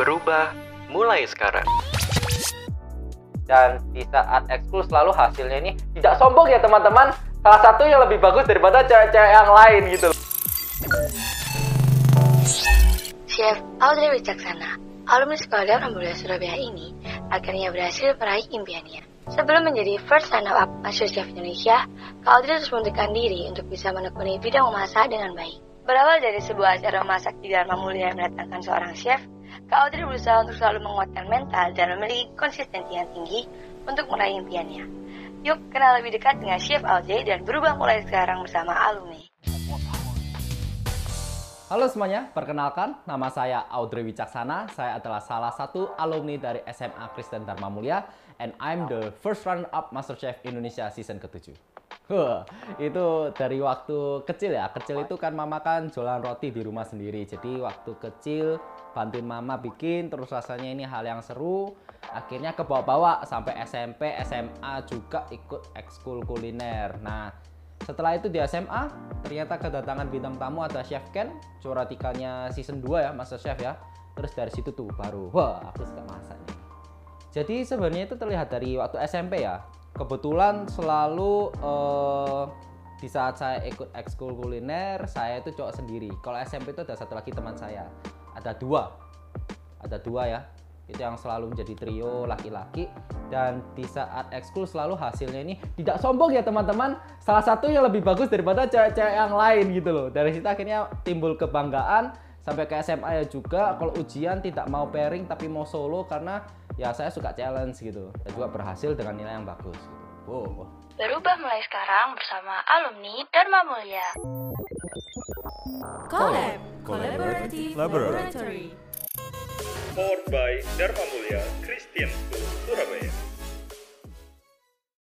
Berubah mulai sekarang. Dan di saat ekskul selalu hasilnya ini tidak sombong ya teman-teman. Salah satu yang lebih bagus daripada cewek-cewek yang lain gitu. Chef Audrey Wicaksana, alumni Sekolah Mulia Surabaya ini akhirnya berhasil meraih impiannya. Sebelum menjadi first runner-up Master Chef Indonesia, Kak Audrey terus membuktikan diri untuk bisa menekuni bidang memasak dengan baik. Berawal dari sebuah acara memasak di Dharma Mulia yang mendatangkan seorang chef, Kak Audrey berusaha untuk selalu menguatkan mental dan memiliki konsistensi yang tinggi untuk meraih impiannya. Yuk kenal lebih dekat dengan Chef Audrey dan berubah mulai sekarang bersama alumni. Halo semuanya, perkenalkan nama saya Audrey Wicaksana. Saya adalah salah satu alumni dari SMA Kristen Dharma Mulia and I'm the first runner-up MasterChef Indonesia season ke-7. Itu dari waktu kecil ya. Kecil itu kan mama kan jualan roti di rumah sendiri. Jadi waktu kecil bantuin mama bikin terus rasanya ini hal yang seru. Akhirnya ke bawah-bawah sampai SMP, SMA juga ikut ekskul kuliner. Nah, setelah itu di SMA ternyata kedatangan bintang tamu ada Chef Ken, juara tiganya season 2 ya, Master Chef ya. Terus dari situ tuh baru, wah aku suka masak. Jadi sebenarnya itu terlihat dari waktu SMP ya kebetulan selalu uh, di saat saya ikut ekskul kuliner saya itu cowok sendiri. Kalau SMP itu ada satu lagi teman saya. Ada dua. Ada dua ya. Itu yang selalu menjadi trio laki-laki. Dan di saat ekskul selalu hasilnya ini tidak sombong ya teman-teman. Salah satu yang lebih bagus daripada cewek-cewek yang lain gitu loh. Dari situ akhirnya timbul kebanggaan sampai ke SMA ya juga kalau ujian tidak mau pairing tapi mau solo karena ya saya suka challenge gitu. Dan juga berhasil dengan nilai yang bagus gitu. wow. Berubah mulai sekarang bersama alumni Dharma Mulia. Collab Collaborative Laboratory. Powered by Dharma Mulia Christian School Surabaya